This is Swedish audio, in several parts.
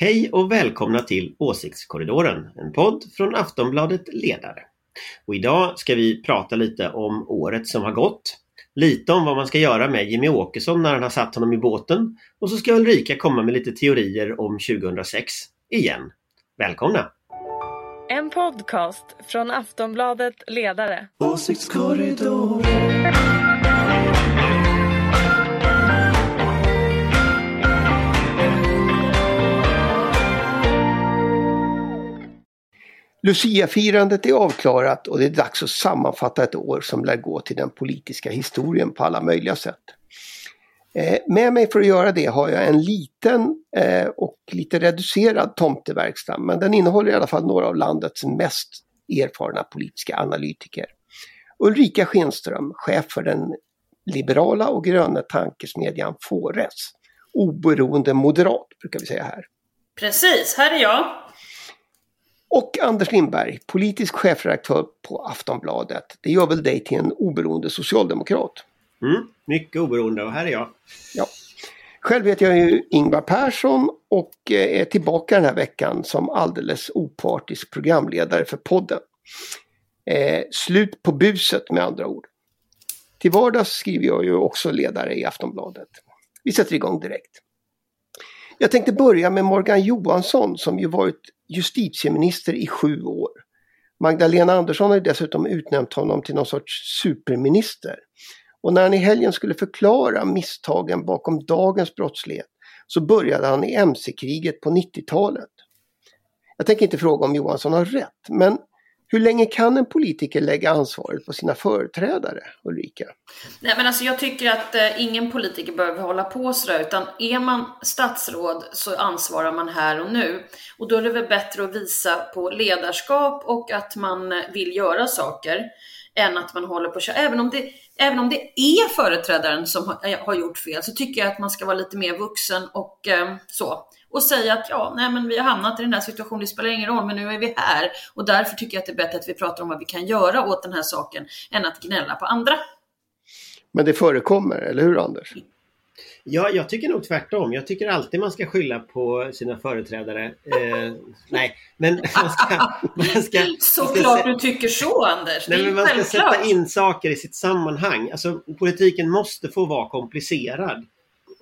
Hej och välkomna till Åsiktskorridoren, en podd från Aftonbladet Ledare. Och idag ska vi prata lite om året som har gått, lite om vad man ska göra med Jimmy Åkesson när han har satt honom i båten och så ska Ulrika komma med lite teorier om 2006 igen. Välkomna! En podcast från Aftonbladet Ledare. Åsiktskorridoren. Luciafirandet är avklarat och det är dags att sammanfatta ett år som lär gå till den politiska historien på alla möjliga sätt. Eh, med mig för att göra det har jag en liten eh, och lite reducerad tomteverkstad men den innehåller i alla fall några av landets mest erfarna politiska analytiker. Ulrika Schenström, chef för den liberala och gröna tankesmedjan Fores. Oberoende moderat brukar vi säga här. Precis, här är jag. Och Anders Lindberg, politisk chefredaktör på Aftonbladet. Det gör väl dig till en oberoende socialdemokrat? Mm, mycket oberoende och här är jag. Ja. Själv heter jag ju Ingvar Persson och eh, är tillbaka den här veckan som alldeles opartisk programledare för podden. Eh, slut på buset med andra ord. Till vardags skriver jag ju också ledare i Aftonbladet. Vi sätter igång direkt. Jag tänkte börja med Morgan Johansson som ju varit justitieminister i sju år. Magdalena Andersson har dessutom utnämnt honom till någon sorts superminister. Och när han i helgen skulle förklara misstagen bakom dagens brottslighet så började han i mc-kriget på 90-talet. Jag tänker inte fråga om Johansson har rätt, men hur länge kan en politiker lägga ansvaret på sina företrädare, Ulrika? Nej, men alltså jag tycker att eh, ingen politiker behöver hålla på sådär, utan är man statsråd så ansvarar man här och nu. Och då är det väl bättre att visa på ledarskap och att man eh, vill göra saker än att man håller på att köra. Även om det, även om det är företrädaren som har, eh, har gjort fel så tycker jag att man ska vara lite mer vuxen och eh, så och säga att ja, nej men vi har hamnat i den här situationen, det spelar ingen roll, men nu är vi här och därför tycker jag att det är bättre att vi pratar om vad vi kan göra åt den här saken än att gnälla på andra. Men det förekommer, eller hur Anders? Ja, jag tycker nog tvärtom. Jag tycker alltid man ska skylla på sina företrädare. Eh, nej, men man ska... Man ska Såklart du tycker så Anders. Nej, men man ska självklart. sätta in saker i sitt sammanhang. Alltså, politiken måste få vara komplicerad.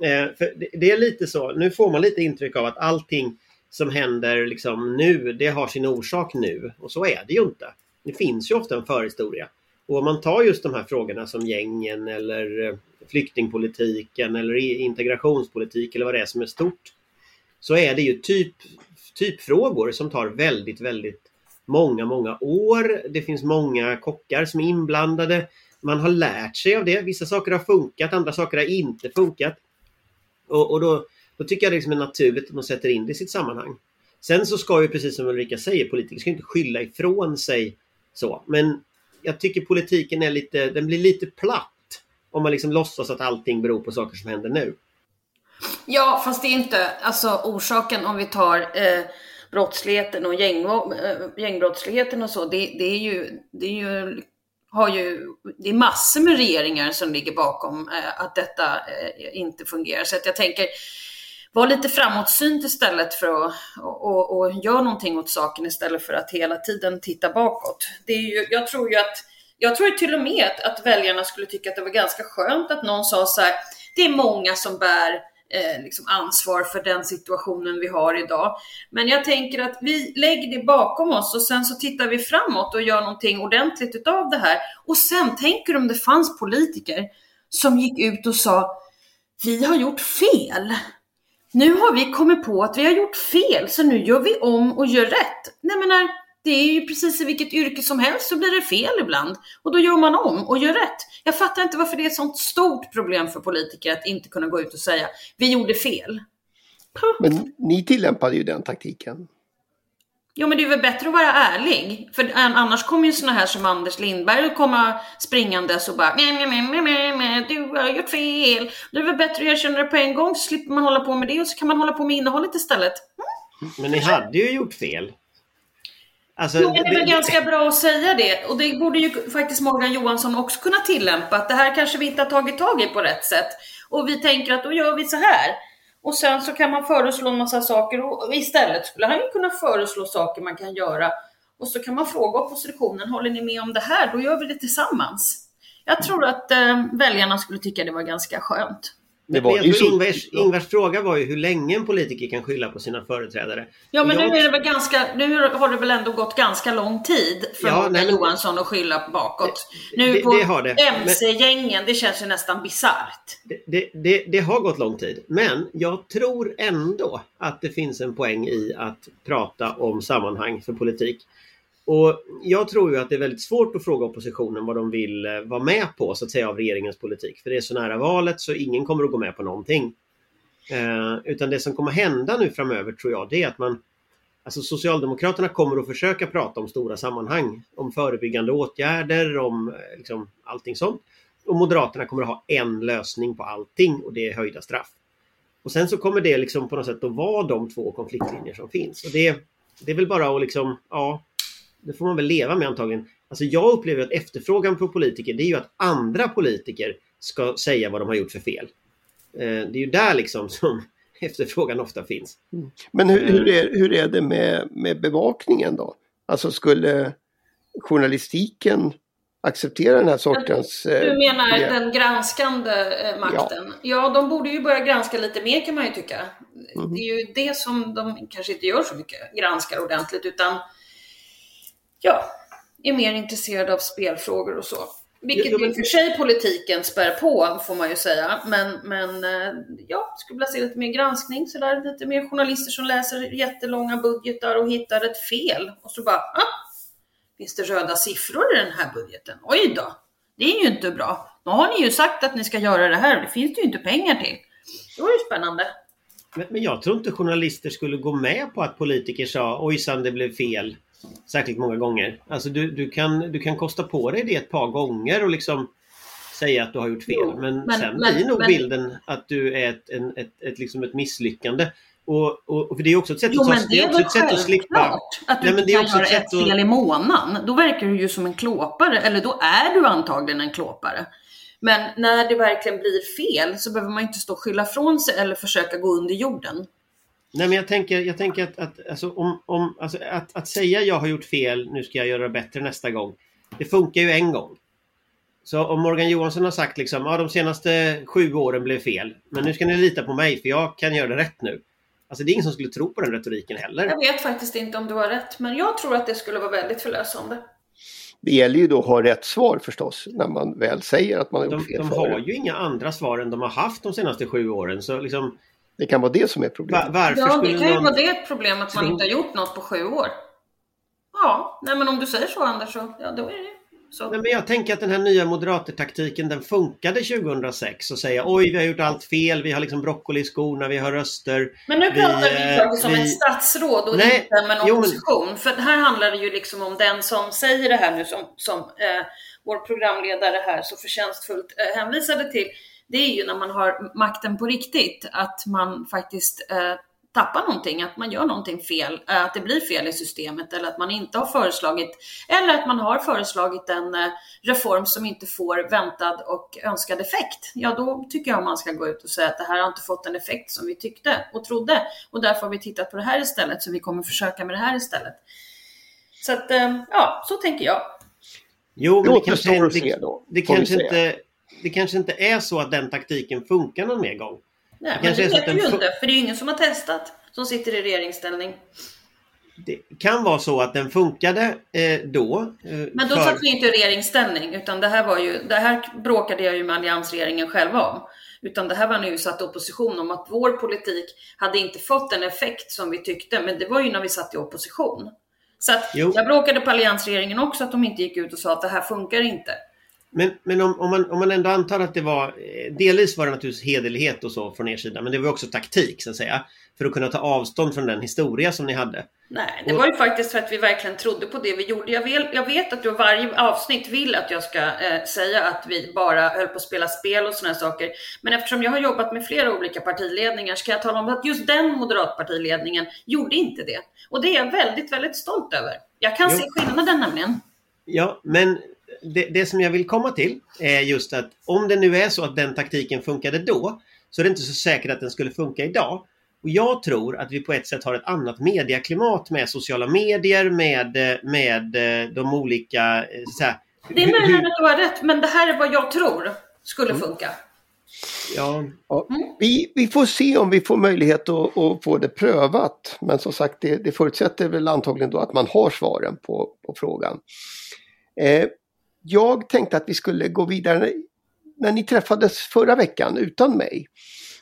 Eh, för det, är lite så, nu får man lite intryck av att allting som händer liksom nu, det har sin orsak nu. Och så är det ju inte. Det finns ju ofta en förhistoria. Och om man tar just de här frågorna som gängen eller eh, flyktingpolitiken eller integrationspolitik eller vad det är som är stort. Så är det ju typ, typfrågor som tar väldigt, väldigt många, många år. Det finns många kockar som är inblandade. Man har lärt sig av det. Vissa saker har funkat, andra saker har inte funkat. Och, och då, då tycker jag det liksom är naturligt att man sätter in det i sitt sammanhang. Sen så ska ju precis som Ulrika säger, politiker ska inte skylla ifrån sig så. Men jag tycker politiken är lite, den blir lite platt om man liksom låtsas att allting beror på saker som händer nu. Ja, fast det är inte, alltså orsaken om vi tar eh, brottsligheten och gäng, eh, gängbrottsligheten och så, det, det är ju, det är ju, har ju, det är massor med regeringar som ligger bakom eh, att detta eh, inte fungerar. Så att jag tänker, var lite framåtsynt istället för att och, och, och göra någonting åt saken istället för att hela tiden titta bakåt. Det är ju, jag tror ju att jag tror till och med att, att väljarna skulle tycka att det var ganska skönt att någon sa så här, det är många som bär eh, liksom ansvar för den situationen vi har idag. Men jag tänker att vi lägger det bakom oss och sen så tittar vi framåt och gör någonting ordentligt utav det här. Och sen tänker om det fanns politiker som gick ut och sa, vi har gjort fel. Nu har vi kommit på att vi har gjort fel, så nu gör vi om och gör rätt. Nej, menar, det är ju precis i vilket yrke som helst så blir det fel ibland. Och då gör man om och gör rätt. Jag fattar inte varför det är ett sånt stort problem för politiker att inte kunna gå ut och säga vi gjorde fel. Men ni tillämpade ju den taktiken. Jo men det är väl bättre att vara ärlig. För annars kommer ju såna här som Anders Lindberg att komma springandes och bara nej, nej, nej, nej, nej, du har gjort fel. Det är väl bättre att erkänna det på en gång så slipper man hålla på med det och så kan man hålla på med innehållet istället. Men ni hade ju gjort fel. Alltså, Jo, det är väl ganska bra att säga det. Och det borde ju faktiskt Morgan Johansson också kunna tillämpa. Att det här kanske vi inte har tagit tag i på rätt sätt. Och vi tänker att då gör vi så här. Och sen så kan man föreslå en massa saker och istället skulle han ju kunna föreslå saker man kan göra. Och så kan man fråga oppositionen, håller ni med om det här? Då gör vi det tillsammans. Jag tror att eh, väljarna skulle tycka det var ganska skönt. Det var Men jag tror så. Ingvars, Ingvars fråga var ju hur länge en politiker kan skylla på sina företrädare. Ja men Jag- nu, är det väl ganska, nu har det väl ändå gått ganska lång tid för Ja, Morgan men- Johansson att skylla bakåt. Nu det- på. Men- MC-gängen, det känns ju nästan bisarrt. Det, det, det, det har gått lång tid. Men jag tror ändå att det finns en poäng i att prata om sammanhang för politik. Och jag tror ju att det är väldigt svårt att fråga oppositionen vad de vill eh, vara med på så att säga av regeringens politik. För det är så nära valet så ingen kommer att gå med på någonting. Eh, utan det som kommer hända nu framöver tror jag det är att man Alltså Socialdemokraterna kommer att försöka prata om stora sammanhang. Om förebyggande åtgärder, om eh, liksom, allting sånt. Och Moderaterna kommer att ha en lösning på allting och det är höjda straff. Och sen så kommer det liksom på något sätt att vara de två konfliktlinjer som finns. Och det, det är väl bara att liksom, ja, det får man väl leva med antagligen. Alltså jag upplever att efterfrågan på politiker det är ju att andra politiker ska säga vad de har gjort för fel. Eh, Det är ju där liksom som efterfrågan ofta finns. Men hur, hur, är, hur är det med, med bevakningen då? Alltså skulle journalistiken acceptera den här sortens... eh, Du menar begrepp? den granskande eh, makten? Ja. de borde ju börja granska lite mer kan man ju tycka. Mhm. Det är ju det som de kanske inte gör så mycket, granskar ordentligt, utan ja, är mer intresserade av spelfrågor och så. Vilket Ja, men- i och för sig politiken spär på, får man ju säga. Men, men eh, ja, skulle vilja se lite mer granskning, så där, lite mer journalister som läser jättelånga budgetar och hittar ett fel. Och så bara, ah, finns det röda siffror i den här budgeten? Oj då, det är ju inte bra. Då har ni ju sagt att ni ska göra det här, det finns det ju inte pengar till. Det var ju spännande. Men, men jag tror inte journalister skulle gå med på att politiker sa ojsan det blev fel. Särskilt många gånger. Alltså du, du, kan, du kan kosta på dig det ett par gånger och liksom säga att du har gjort fel. Jo, men, men- sen men- blir nog men- bilden att du är ett, en, ett, ett, liksom ett misslyckande. Och, och, och för det är också ett sätt, Jo att, ta- det är också ett sätt att slippa... att du Nej, inte kan göra ett ett sätt att- fel i månaden. Då verkar du ju som en klåpare, eller då är du antagligen en klåpare. Men när det verkligen blir fel så behöver man inte stå och skylla från sig eller försöka gå under jorden. Nej men jag tänker, jag tänker att, att, alltså, om, om, alltså, att, att säga jag har gjort fel, nu ska jag göra bättre nästa gång. Det funkar ju en gång. Så om Morgan Johansson har sagt liksom, ja de senaste sju åren blev fel. Men nu ska ni lita på mig för jag kan göra det rätt nu. Alltså det är ingen som skulle tro på den retoriken heller. Jag vet faktiskt inte om du har rätt, men jag tror att det skulle vara väldigt förlösande. Det gäller ju då att ha rätt svar förstås när man väl säger att man har De, gjort fel de har ju inga andra svar än de har haft de senaste sju åren. Så liksom, Det kan vara det som är problemet. varför Ja, det kan ju någon... vara det ett problem att man inte har gjort något på sju år. Ja, nej men om du säger så Anders, så ja, då är det så. Nej, men jag tänker att den här nya moderatertaktiken den funkade 2006 och säga oj vi har gjort allt fel, vi har liksom broccoli i skorna, vi har röster. Men nu Vi, pratar vi eh, faktiskt om vi- ett statsråd och Nej, inte om en jo, men- opposition. För här handlar det ju liksom om den som säger det här nu som, som eh, vår programledare här så förtjänstfullt eh, hänvisade till. Det är ju när man har makten på riktigt, att man faktiskt eh, tappar någonting, att man gör någonting fel, eh, att det blir fel i systemet eller att man inte har föreslagit, eller att man har föreslagit en eh, reform som inte får väntad och önskad effekt. Ja, då tycker jag man ska gå ut och säga att det här har inte fått den effekt som vi tyckte och trodde och därför har vi tittat på det här istället så vi kommer försöka med det här istället. Så att, eh, ja, så tänker jag. Jo, men Det det kanske, se det, det, kanske inte, det kanske inte är så att den taktiken funkar någon mer gång. Nej, men det är så vet vi ju inte, för det är ingen som har testat som sitter i regeringsställning. Det kan vara så att den funkade eh, då. Eh, Men då för- satt vi inte i regeringsställning, utan det här var ju, det här bråkade jag ju med alliansregeringen själva om. Utan det här var när vi satt i opposition om att vår politik hade inte fått den effekt som vi tyckte, men det var ju när vi satt i opposition. Så att Jo. jag bråkade på alliansregeringen också att de inte gick ut och sa att det här funkar inte. Men, men om, om, man, om man ändå antar att det var, eh, delvis var det naturligtvis hederlighet och så från er sida, men det var också taktik så att säga. För att kunna ta avstånd från den historia som ni hade. Nej, det Och- var ju faktiskt för att vi verkligen trodde på det vi gjorde. Jag, vill, jag vet att du varje avsnitt vill att jag ska eh, säga att vi bara höll på att spela spel och sådana saker. Men eftersom jag har jobbat med flera olika partiledningar så kan jag tala om att just den moderatpartiledningen gjorde inte det. Och det är jag väldigt, väldigt stolt över. Jag kan Jo. se skillnaden nämligen. Ja, men det, det som jag vill komma till är just att om det nu är så att den taktiken funkade då så är det inte så säkert att den skulle funka idag. Och jag tror att vi på ett sätt har ett annat medieklimat med sociala medier, med, med eh, de olika... eh, Så här, Det är möjligt att du har rätt, men det här är vad jag tror skulle funka. Ja, Ja, vi, vi får se om vi får möjlighet att, att få det prövat. Men som sagt, det, det förutsätter väl antagligen då att man har svaren på, på frågan. Eh, jag tänkte att vi skulle gå vidare. När ni träffades förra veckan utan mig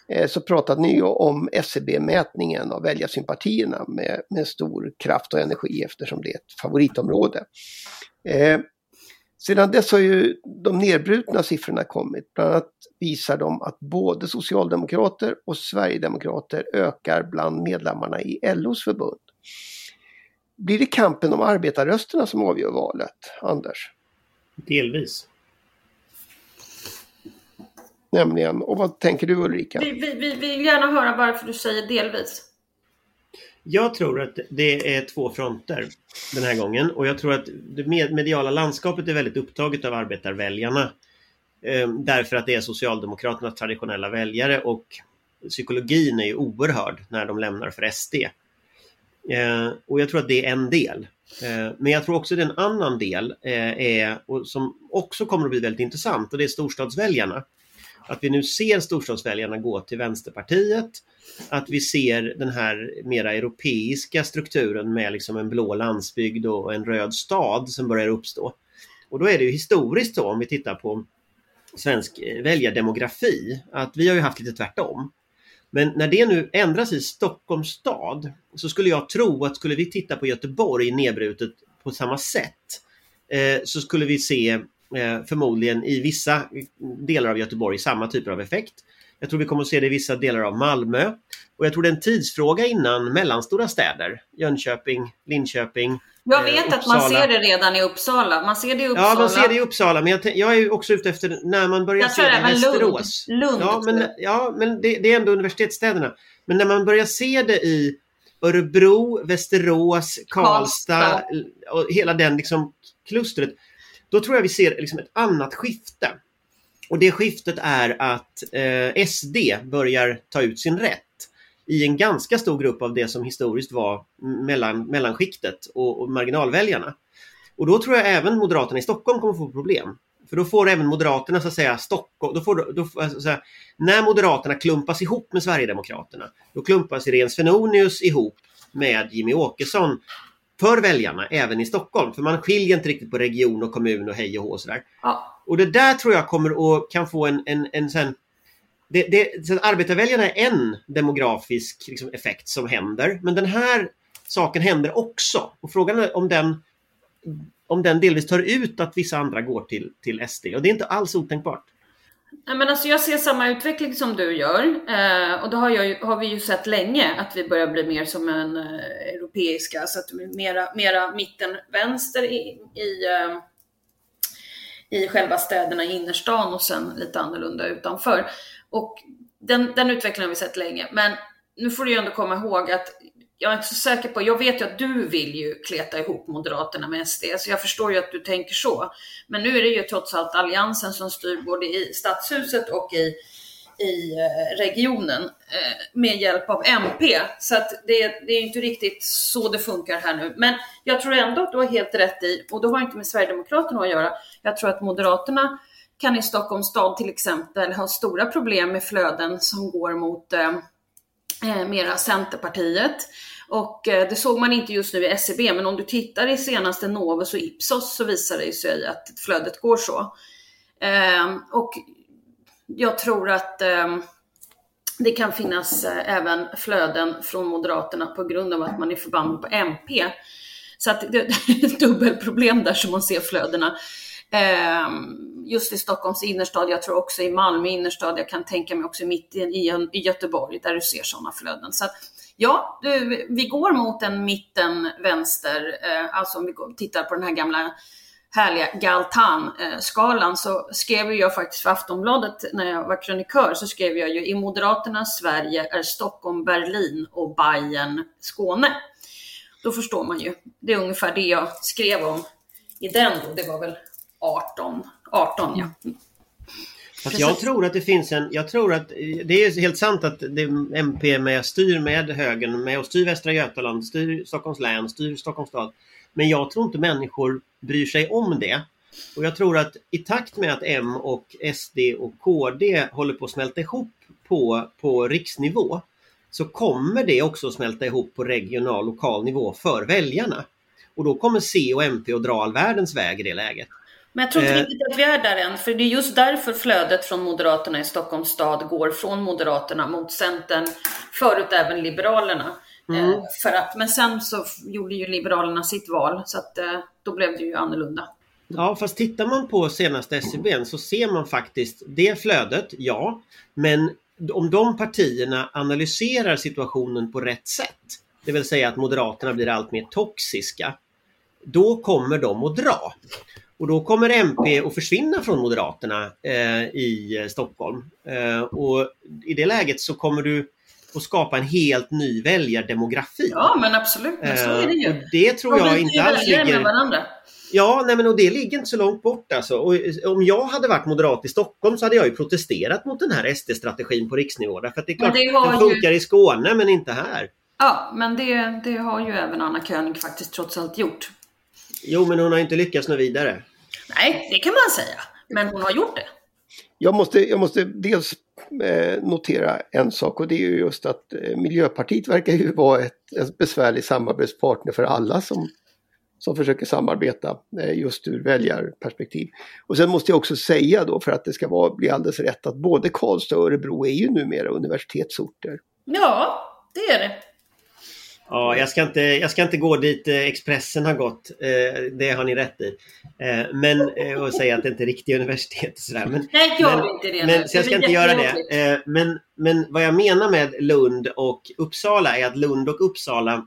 eh, så pratade ni ju om SCB-mätningen av väljarsympatierna med, med stor kraft och energi eftersom det är ett favoritområde. Eh, sedan dess har ju de nedbrutna siffrorna kommit. Bland annat visar de att både socialdemokrater och sverigedemokrater ökar bland medlemmarna i LOs förbund. Blir det kampen om arbetarrösterna som avgör valet, Anders? Delvis. Nämligen, och vad tänker du Ulrika? Vi, vi, vi vill gärna höra varför du säger delvis. Jag tror att det är två fronter den här gången och jag tror att det med- mediala landskapet är väldigt upptaget av arbetarväljarna. Eh, därför att det är Socialdemokraternas traditionella väljare och psykologin är ju oerhörd när de lämnar för SD. Eh, och jag tror att det är en del. Eh, men jag tror också att en annan del eh, är, och som också kommer att bli väldigt intressant, och det är storstadsväljarna. Att vi nu ser storstadsväljarna gå till Vänsterpartiet, att vi ser den här mera europeiska strukturen med liksom en blå landsbygd och en röd stad som börjar uppstå. Och då är det ju historiskt så om vi tittar på svensk eh, väljardemografi att vi har ju haft lite tvärtom. Men när det nu ändras i Stockholms stad så skulle jag tro att skulle vi titta på Göteborg nedbrutet på samma sätt eh, så skulle vi se eh, förmodligen i vissa delar av Göteborg samma typer av effekt. Jag tror vi kommer att se det i vissa delar av Malmö. Och jag tror det är en tidsfråga innan mellanstora städer, Jönköping, Linköping. Jag Eh, vet att man ser det redan i Uppsala. Man ser det i Uppsala. Ja, man ser det i Uppsala, men jag, jag är också ute efter när man börjar se det i även Lund. Västerås. Lund, Ja, men, ja, men det, det är ändå universitetsstäderna. Men när man börjar se det i Örebro, Västerås, Karlstad Karlstad. och hela den liksom klustret. Då tror jag vi ser liksom ett annat skifte. Och det skiftet är att eh, SD börjar ta ut sin rätt i en ganska stor grupp av det som historiskt var mellan, mellanskiktet och, och marginalväljarna. Och då tror jag även Moderaterna i Stockholm kommer få problem. För då får även Moderaterna så att säga Stockholm, då får, då, så här, när Moderaterna klumpas ihop med Sverigedemokraterna, då klumpas Irene Svenonius ihop med Jimmy Åkesson för väljarna även i Stockholm. För man skiljer inte riktigt på region och kommun och hej och hå och sådär. Ja. Och det där tror jag kommer att kan få en, en, en sen, det, det, så arbetarväljarna är en demografisk liksom, effekt som händer. Men den här saken händer också. Och frågan är om den, om den delvis tar ut att vissa andra går till, till SD. Och det är inte alls otänkbart. Nej, men alltså jag ser samma utveckling som du gör. Eh, och det har, jag, har vi ju sett länge att vi börjar bli mer som en eh, europeiska, så att mera, mera mitten-vänster i, i, eh, i själva städerna i innerstan och sen lite annorlunda utanför. Och den, den utvecklingen har vi sett länge. Men nu får du ju ändå komma ihåg att jag är inte så säker på, jag vet ju att du vill ju kleta ihop Moderaterna med SD, så jag förstår ju att du tänker så. Men nu är det ju trots allt Alliansen som styr både i Stadshuset och i, i eh, regionen eh, med hjälp av MP. Så att det, det är inte riktigt så det funkar här nu. Men jag tror ändå att du har helt rätt i, och det har inte med Sverigedemokraterna att göra, jag tror att Moderaterna kan i Stockholms stad till exempel ha stora problem med flöden som går mot eh, eh mera Centerpartiet. Och eh, det såg man inte just nu i SCB, men om du tittar i senaste Novus och Ipsos så visar det sig att flödet går så. Eh, och jag tror att eh, det kan finnas eh, även flöden från Moderaterna på grund av att man är förbannad på MP. Så att det, det är ett dubbelproblem där som man ser flödena. Ehm, just i Stockholms innerstad, jag tror också i Malmö innerstad, jag kan tänka mig också mitt i, i, Göteborg där du ser sådana flöden. Så att, ja, du, vi går mot en mitten-vänster, eh, alltså om vi går- tittar på den här gamla härliga Galtan-skalan så skrev jag faktiskt för Aftonbladet när jag var krönikör så skrev jag ju i Moderaternas Sverige är Stockholm Berlin och Bayern Skåne. Då förstår man ju. Det är ungefär det jag skrev om i den då. Det var väl 18, 18 ja. Fast jag tror att det finns en, jag tror att det är helt sant att det, MP med styr med högern med och styr Västra Götaland, styr Stockholms län, styr Stockholms stad. Men jag tror inte människor bryr sig om det. Och jag tror att i takt med att M och SD och KD håller på att smälta ihop på, på riksnivå så kommer det också smälta ihop på regional lokal nivå för väljarna. Och då kommer C och MP att dra all världens väg i det läget. Men jag tror inte Eh. riktigt att vi är där än, för det är just därför flödet från Moderaterna i Stockholms stad går från Moderaterna mot Centern, förut även Liberalerna. Mm. Eh, för att, men sen så gjorde ju Liberalerna sitt val, så att eh, då blev det ju annorlunda. Ja, fast tittar man på senaste SCB så ser man faktiskt det flödet, ja. Men om de partierna analyserar situationen på rätt sätt, det vill säga att Moderaterna blir allt mer toxiska, då kommer de att dra. Och då kommer MP att försvinna från Moderaterna eh, i eh, Stockholm. Eh, och i det läget så kommer du att skapa en helt ny väljardemografi. Ja, men absolut, men så är det ju. Eh, det tror jag inte alls ligger... Ja, nej men och det ligger inte så långt bort alltså. Och om jag hade varit moderat i Stockholm så hade jag ju protesterat mot den här SD-strategin på riksnivå. Därför att det är klart, det den ju- funkar i Skåne men inte här. Ja, men det, det har ju även Anna König faktiskt trots allt gjort. Jo, men hon har inte lyckats nå vidare. Nej, det kan man säga. Men hon har gjort det. Jag måste, jag måste dels eh, notera en sak och det är ju just att eh, Miljöpartiet verkar ju vara ett, en besvärlig samarbetspartner för alla som, som försöker samarbeta eh, just ur väljarperspektiv. Och sen måste jag också säga då för att det ska vara, bli alldeles rätt att både Karlstad och Örebro är ju numera universitetsorter. Ja, det är det. Ja, jag ska inte, jag ska inte gå dit eh, Expressen har gått. Eh, det har ni rätt i. Eh, men, och säga att det inte är riktiga universitet och sådär. Men, Nej, gör men, inte det. Men, nu. så jag ska inte göra det. Men, men vad jag menar med Lund och Uppsala är att Lund och Uppsala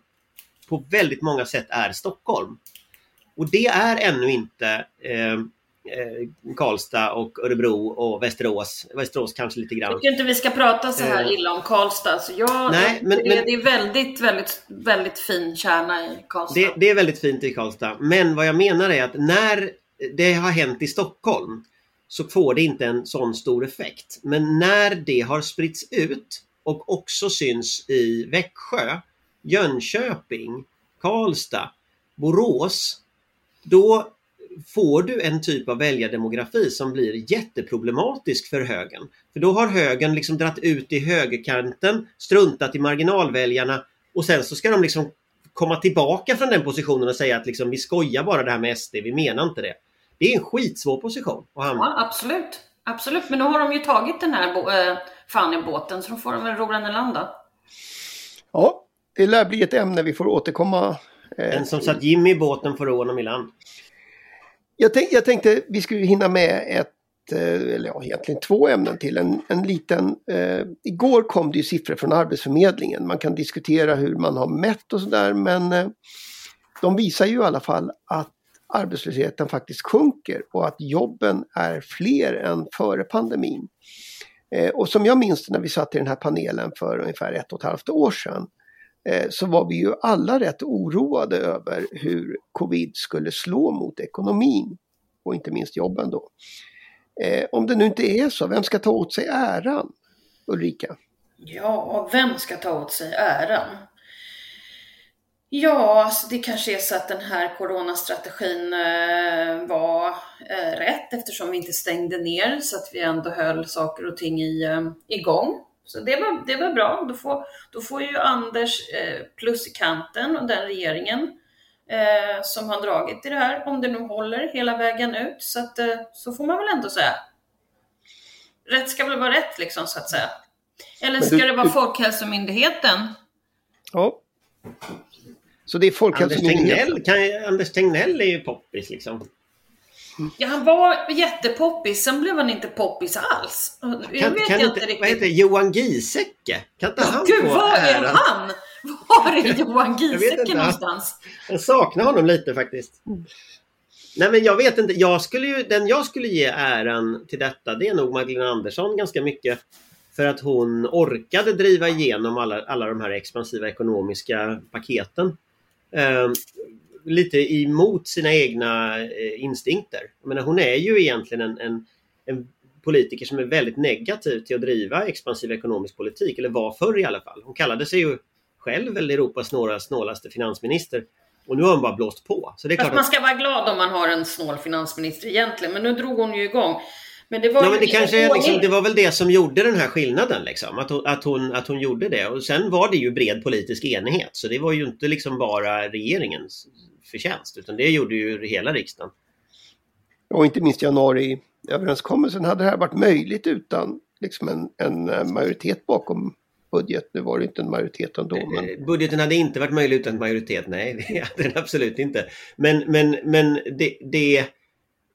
på väldigt många sätt är Stockholm. Och det är ännu inte eh, Karlstad och Örebro och Västerås. Västerås kanske lite grann. Jag tycker inte vi ska prata så här Eh. illa om Karlstad. Så jag, Nej, men- det, men- det är väldigt, väldigt, väldigt fin kärna i Karlstad. Det, det är väldigt fint i Karlstad. Men vad jag menar är att när det har hänt i Stockholm så får det inte en sån stor effekt. Men när det har spritts ut och också syns i Växjö, Jönköping, Karlstad, Borås. Då får du en typ av väljardemografi som blir jätteproblematisk för högern. För då har högern liksom dratt ut i högerkanten, struntat i marginalväljarna och sen så ska de liksom komma tillbaka från den positionen och säga att liksom, vi skojar bara det här med SD, vi menar inte det. Det är en skitsvår position att hamna. Ja, absolut. Absolut, men nu har de ju tagit den här äh, fan i båten så då får de väl ro den i land då. Ja, det lär bli ett ämne vi får återkomma eh, Den som satt Jimmy i båten får ro honom i land. Jag, tänk, jag tänkte vi skulle hinna med ett, eh, eller ja, egentligen två ämnen till. En, en liten, eh, igår kom det ju siffror från Arbetsförmedlingen. Man kan diskutera hur man har mätt och sådär men eh, de visar ju i alla fall att arbetslösheten faktiskt sjunker och att jobben är fler än före pandemin. Eh, och som jag minns det när vi satt i den här panelen för ungefär ett och ett halvt år sedan Eh, så var vi ju alla rätt oroade över hur covid skulle slå mot ekonomin och inte minst jobben då. Eh, om det nu inte är så, vem ska ta åt sig äran? Ulrika? Ja, vem ska ta åt sig äran? Ja, alltså det kanske är så att den här coronastrategin eh, var eh, rätt eftersom vi inte stängde ner så att vi ändå höll saker och ting i, eh, igång. Så det var, det var bra. Då får, då får ju Anders eh, plus i kanten och den regeringen eh, som har dragit i det här, om det nu håller hela vägen ut. Så, att, eh, så får man väl ändå säga. Rätt ska väl vara rätt liksom så att säga. Eller ska du- det vara Folkhälsomyndigheten? Ja. Så det är Anders Folkhälsomyndigheten. Tegnell, kan, Anders Tegnell är ju poppis liksom. Ja, han var jättepoppis, sen blev han inte poppis alls. Jag Kan, vet kan jag inte, inte vad heter riktigt. Johan Giesecke? Kan inte han Gud, få var är äran? han? Var är Johan Giesecke någonstans? Jag saknar honom lite faktiskt. Nej men jag vet inte, jag skulle ju, den jag skulle ge äran till detta det är nog Magdalena Andersson ganska mycket. För att hon orkade driva igenom alla, alla de här expansiva ekonomiska paketen. Eh, lite emot sina egna eh, instinkter. Jag menar, hon är ju egentligen en, en, en politiker som är väldigt negativ till att driva expansiv ekonomisk politik, eller var förr i alla fall. Hon kallade sig ju själv väl Europas snålaste, snålaste finansminister. Och nu har hon bara blåst på. Så det är klart man ska vara glad om man har en snål finansminister egentligen, men nu drog hon ju igång. Men det var ja, men det, kanske är liksom, det var väl det som gjorde den här skillnaden. Liksom, att, hon, att, hon, att hon gjorde det. Och sen var det ju bred politisk enighet. Så det var ju inte liksom bara regeringens förtjänst. Utan det gjorde ju hela riksdagen. Och inte minst januariöverenskommelsen hade det här varit möjligt utan liksom en, en eh, majoritet bakom budget. Nu var det inte en majoritet ändå. Men... Eh, Budgeten hade inte varit möjlig utan majoritet, nej det hade den absolut inte. Men, men, men det, det,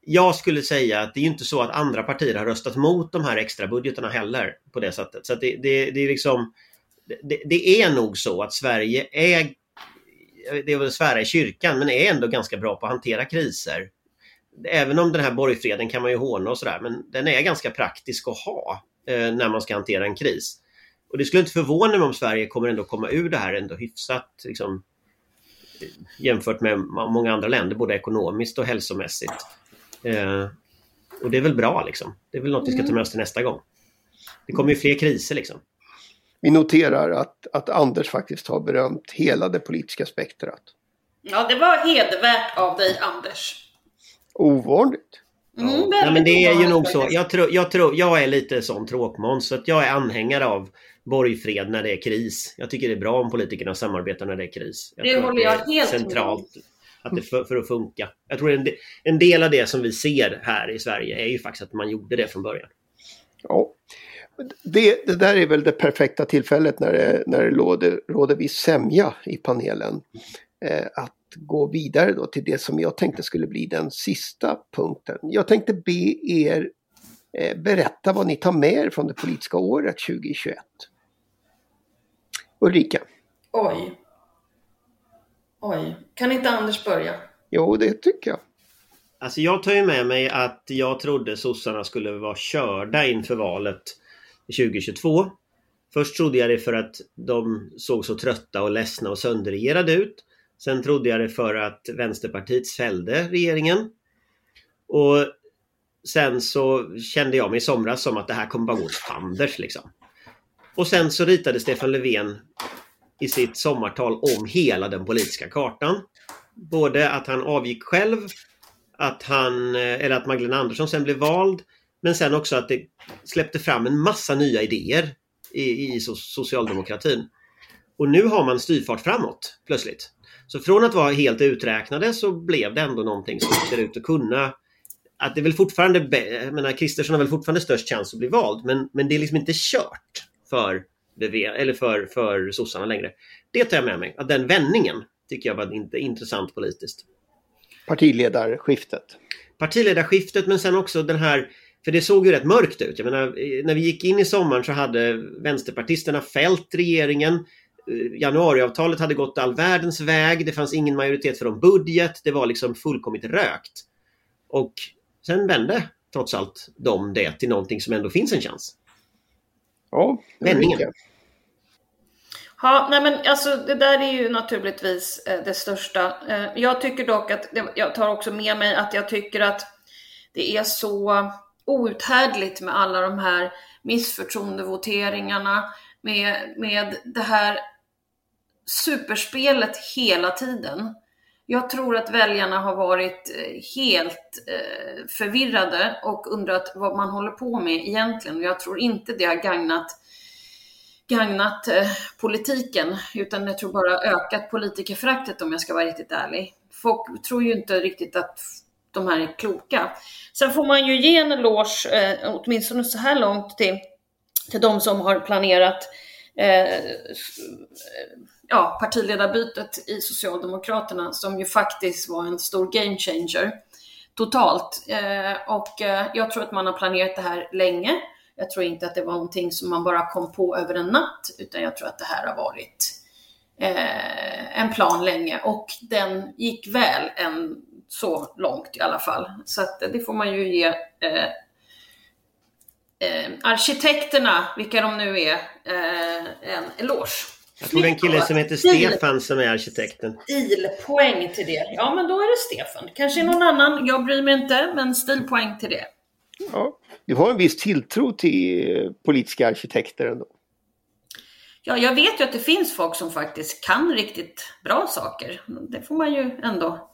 jag skulle säga att det är inte så att andra partier har röstat mot de här extra budgeterna heller på det sättet. Så att det, det, det är liksom det, det är nog så att Sverige är, det är väl svära i kyrkan, men är ändå ganska bra på att hantera kriser. Även om den här borgfreden kan man ju håna och sådär, men den är ganska praktisk att ha eh, när man ska hantera en kris. Och det skulle inte förvåna mig om Sverige kommer ändå komma ur det här ändå hyfsat liksom, jämfört med många andra länder, både ekonomiskt och hälsomässigt. Eh, och det är väl bra liksom. Det är väl något vi ska ta med oss till nästa gång. Det kommer ju fler kriser liksom. Vi noterar att, att Anders faktiskt har berömt hela det politiska spektrat. Ja, det var hedervärt av dig, Anders. Ovanligt. Mm, Ja. Nej, men det är ju nog så. Jag, tror, jag, tror, jag är lite sån tråkmåns så att jag är anhängare av borgfred när det är kris. Jag tycker det är bra om politikerna samarbetar när det är kris. Jag Det håller jag helt med centralt att det för, för att funka. Jag tror en, en del av det som vi ser här i Sverige är ju faktiskt att man gjorde det från början. Ja. Det, det där är väl det perfekta tillfället när det, när det råder, råder viss sämja i panelen. Eh, att gå vidare då till det som jag tänkte skulle bli den sista punkten. Jag tänkte be er eh, berätta vad ni tar med er från det politiska året 2021. Ulrika? Oj. Oj. Kan inte Anders börja? Jo, det tycker jag. Alltså jag tar ju med mig att jag trodde sossarna skulle vara körda inför valet 2022. Först trodde jag det för att de såg så trötta och ledsna och sönderregerade ut. Sen trodde jag det för att Vänsterpartiet fällde regeringen. Och sen så kände jag mig i somras som att det här kommer bara gå åt fanders liksom. Och sen så ritade Stefan Löfven i sitt sommartal om hela den politiska kartan. Både att han avgick själv, att han, eh, eller att Magdalena Andersson sen blev vald, men sen också att det släppte fram en massa nya idéer i, i socialdemokratin. Och nu har man styrfart framåt plötsligt. Så från att vara helt uträknade så blev det ändå någonting som ser ut att kunna att det är väl fortfarande, jag menar Kristersson har väl fortfarande störst chans att bli vald men, men det är liksom inte kört för, eller för, för sossarna längre. Det tar jag med mig, att den vändningen tycker jag var inte intressant politiskt. Partiledarskiftet. Partiledarskiftet men sen också den här för det såg ju rätt mörkt ut. Jag menar, när vi gick in i sommaren så hade vänsterpartisterna fällt regeringen. Eh, Januariavtalet hade gått all världens väg. Det fanns ingen majoritet för en budget. Det var liksom fullkomligt rökt. Och sen vände trots allt de det till någonting som ändå finns en chans. Ja, Vändningen. Ja, nej men alltså det där är ju naturligtvis eh, det största. Eh, jag tycker dock att, jag tar också med mig att jag tycker att det är så outhärdligt med alla de här missförtroendevoteringarna, med, med det här superspelet hela tiden. Jag tror att väljarna har varit eh, helt eh, förvirrade och undrat vad man håller på med egentligen. Jag tror inte det har gagnat gagnat eh, politiken, utan jag tror bara ökat politikerföraktet om jag ska vara riktigt ärlig. Folk tror ju inte riktigt att de här är kloka. Sen får man ju ge en eloge, åtminstone så här långt, till, till de som har planerat Eh, eh, ja, partiledarbytet i Socialdemokraterna, som ju faktiskt var en stor game changer totalt. Eh, och eh, jag tror att man har planerat det här länge. Jag tror inte att det var någonting som man bara kom på över en natt, utan jag tror att det här har varit eh, en plan länge och den gick väl än så långt i alla fall. Så att eh, det får man ju ge eh, eh, arkitekterna, vilka de nu är, eh, en eloge. Jag tror det är en kille som heter Stil- Stefan som är arkitekten. Stilpoäng till det. Ja, men då är det Stefan. Kanske någon annan, jag bryr mig inte, men stilpoäng till det. Ja. du har en viss tilltro till politiska arkitekter ändå. Ja, jag vet ju att det finns folk som faktiskt kan riktigt bra saker. Det får man ju ändå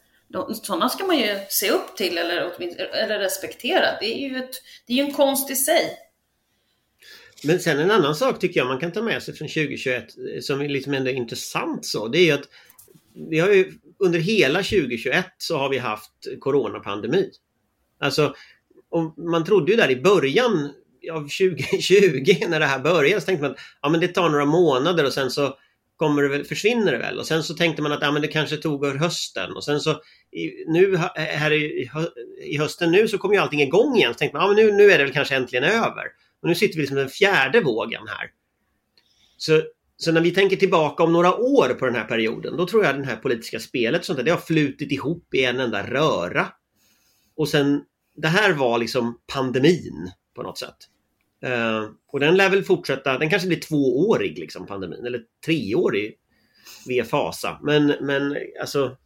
sådana ska man ju se upp till eller, eller respektera. Det är ju ett, det är ju en konst i sig. Men sen en annan sak tycker jag man kan ta med sig från 2021 eh, som liksom ändå är intressant så. Det är ju att vi har ju under hela 2021 så har vi haft coronapandemi. Alltså, man trodde ju där i början av 2020 när det här började så tänkte man att ja, men det tar några månader och sen så kommer det väl, försvinner det väl. Och sen så tänkte man att ja, men det kanske tog över hösten och sen så i, nu eh, här i, i, hösten nu så kommer ju allting igång igen. Så tänkte man ja, men nu, nu är det väl kanske äntligen över. Och nu sitter vi liksom den fjärde vågen här. Så, så när vi tänker tillbaka om några år på den här perioden, då tror jag att det här politiska spelet sånt där, det har flutit ihop i en enda röra. Och sen, det här var liksom pandemin på något sätt. Uh, och den lär väl fortsätta, den kanske blir tvåårig liksom pandemin, eller treårig via fasa. Men, men alltså,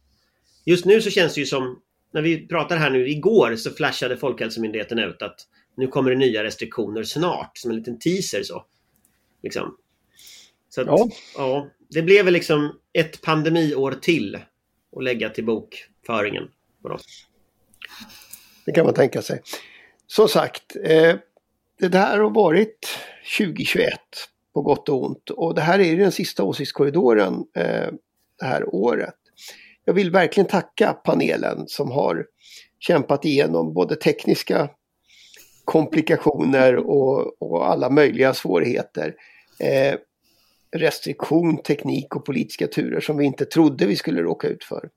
just nu så känns det ju som, när vi pratar här nu, igår så flashade Folkhälsomyndigheten ut att nu kommer det nya restriktioner snart, som en liten teaser så. Liksom. Så att, ja. ja. Det blev väl liksom ett pandemiår till att lägga till bokföringen. På oss. Det kan man tänka sig. Som sagt, eh, det där har varit 2021 på gott och ont och det här är den sista åsiktskorridoren eh, det här året. Jag vill verkligen tacka panelen som har kämpat igenom både tekniska komplikationer och, och alla möjliga svårigheter. Eh, restriktion, teknik och politiska turer som vi inte trodde vi skulle råka ut för.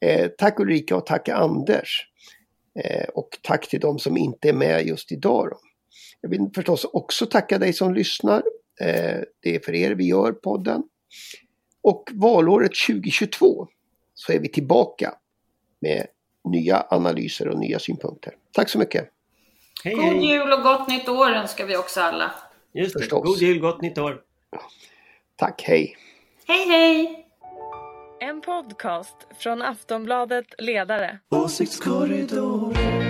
Eh, tack Ulrika och tack Anders. Eh, och tack till de som inte är med just idag. Då. Jag vill förstås också tacka dig som lyssnar. Eh, det är för er vi gör podden. Och valåret 2022 så är vi tillbaka med nya analyser och nya synpunkter. Tack så mycket! Hej, God hej. jul och gott nytt år önskar vi också alla. Just det. Förstås. God jul, gott nytt år. Tack, hej. Hej, hej. En podcast från Aftonbladet Ledare. Åsiktskorridoren.